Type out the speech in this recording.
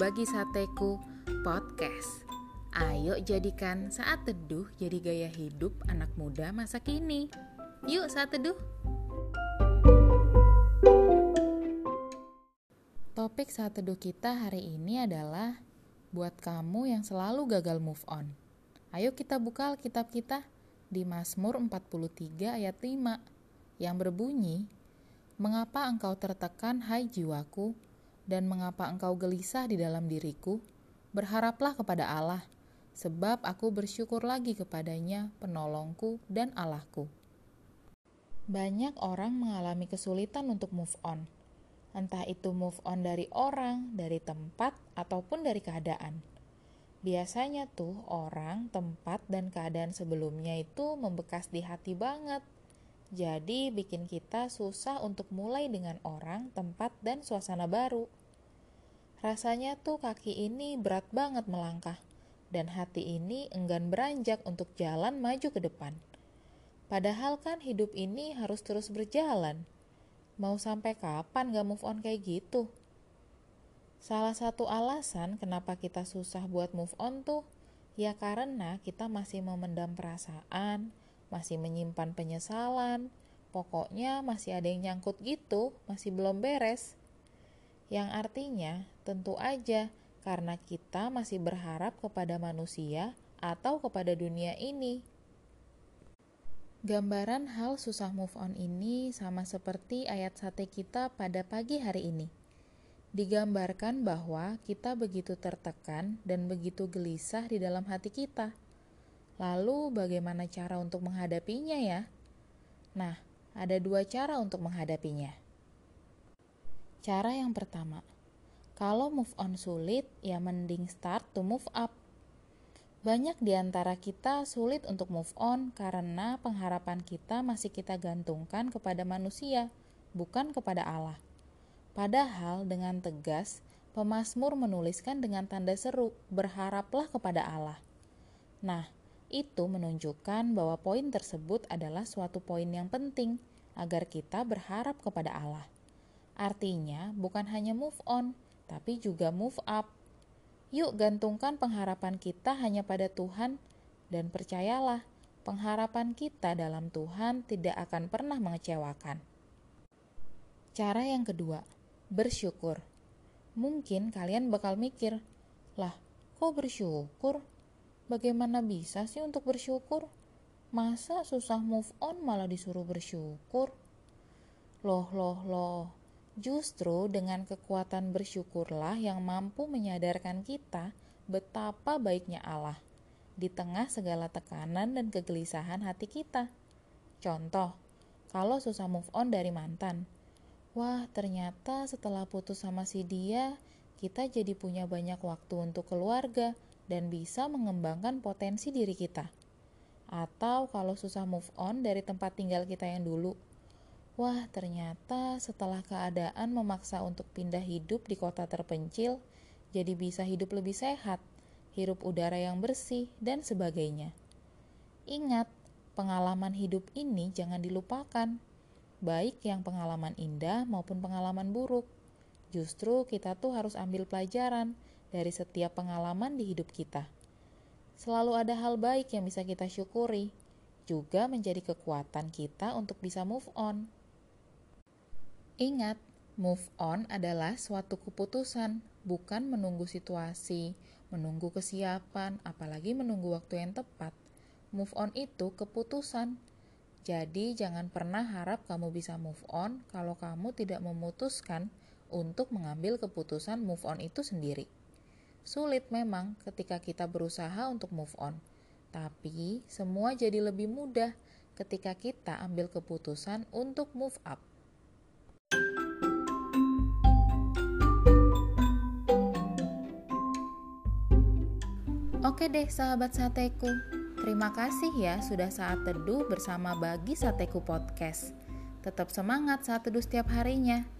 Berbagi Sateku Podcast. Ayo jadikan saat teduh jadi gaya hidup anak muda masa kini. Yuk saat teduh. Topik saat teduh kita hari ini adalah Buat kamu yang selalu gagal move on. Ayo kita buka Alkitab kita di Mazmur 43 ayat 5 yang berbunyi Mengapa engkau tertekan hai jiwaku dan mengapa engkau gelisah di dalam diriku? Berharaplah kepada Allah, sebab aku bersyukur lagi kepadanya, penolongku dan Allahku. Banyak orang mengalami kesulitan untuk move on. Entah itu move on dari orang, dari tempat, ataupun dari keadaan. Biasanya tuh orang, tempat, dan keadaan sebelumnya itu membekas di hati banget. Jadi bikin kita susah untuk mulai dengan orang, tempat, dan suasana baru. Rasanya tuh kaki ini berat banget melangkah, dan hati ini enggan beranjak untuk jalan maju ke depan. Padahal kan hidup ini harus terus berjalan. Mau sampai kapan gak move on kayak gitu? Salah satu alasan kenapa kita susah buat move on tuh, ya karena kita masih memendam perasaan, masih menyimpan penyesalan, pokoknya masih ada yang nyangkut gitu, masih belum beres yang artinya tentu aja karena kita masih berharap kepada manusia atau kepada dunia ini. Gambaran hal susah move on ini sama seperti ayat sate kita pada pagi hari ini. Digambarkan bahwa kita begitu tertekan dan begitu gelisah di dalam hati kita. Lalu, bagaimana cara untuk menghadapinya, ya? Nah, ada dua cara untuk menghadapinya. Cara yang pertama, kalau move on sulit, ya mending start to move up. Banyak di antara kita sulit untuk move on karena pengharapan kita masih kita gantungkan kepada manusia, bukan kepada Allah. Padahal dengan tegas, pemazmur menuliskan dengan tanda seru, berharaplah kepada Allah. Nah, itu menunjukkan bahwa poin tersebut adalah suatu poin yang penting agar kita berharap kepada Allah. Artinya, bukan hanya move on, tapi juga move up. Yuk, gantungkan pengharapan kita hanya pada Tuhan, dan percayalah, pengharapan kita dalam Tuhan tidak akan pernah mengecewakan. Cara yang kedua, bersyukur. Mungkin kalian bakal mikir, "Lah, kok bersyukur? Bagaimana bisa sih untuk bersyukur? Masa susah move on malah disuruh bersyukur?" Loh, loh, loh. Justru dengan kekuatan bersyukurlah yang mampu menyadarkan kita betapa baiknya Allah di tengah segala tekanan dan kegelisahan hati kita. Contoh, kalau susah move on dari mantan. Wah, ternyata setelah putus sama si dia, kita jadi punya banyak waktu untuk keluarga dan bisa mengembangkan potensi diri kita. Atau kalau susah move on dari tempat tinggal kita yang dulu, Wah, ternyata setelah keadaan memaksa untuk pindah hidup di kota terpencil, jadi bisa hidup lebih sehat, hirup udara yang bersih, dan sebagainya. Ingat, pengalaman hidup ini jangan dilupakan, baik yang pengalaman indah maupun pengalaman buruk. Justru kita tuh harus ambil pelajaran dari setiap pengalaman di hidup kita. Selalu ada hal baik yang bisa kita syukuri, juga menjadi kekuatan kita untuk bisa move on. Ingat, move on adalah suatu keputusan, bukan menunggu situasi, menunggu kesiapan, apalagi menunggu waktu yang tepat. Move on itu keputusan. Jadi, jangan pernah harap kamu bisa move on kalau kamu tidak memutuskan untuk mengambil keputusan move on itu sendiri. Sulit memang ketika kita berusaha untuk move on, tapi semua jadi lebih mudah ketika kita ambil keputusan untuk move up. Oke deh sahabat sateku, terima kasih ya sudah saat teduh bersama Bagi Sateku Podcast. Tetap semangat saat teduh setiap harinya.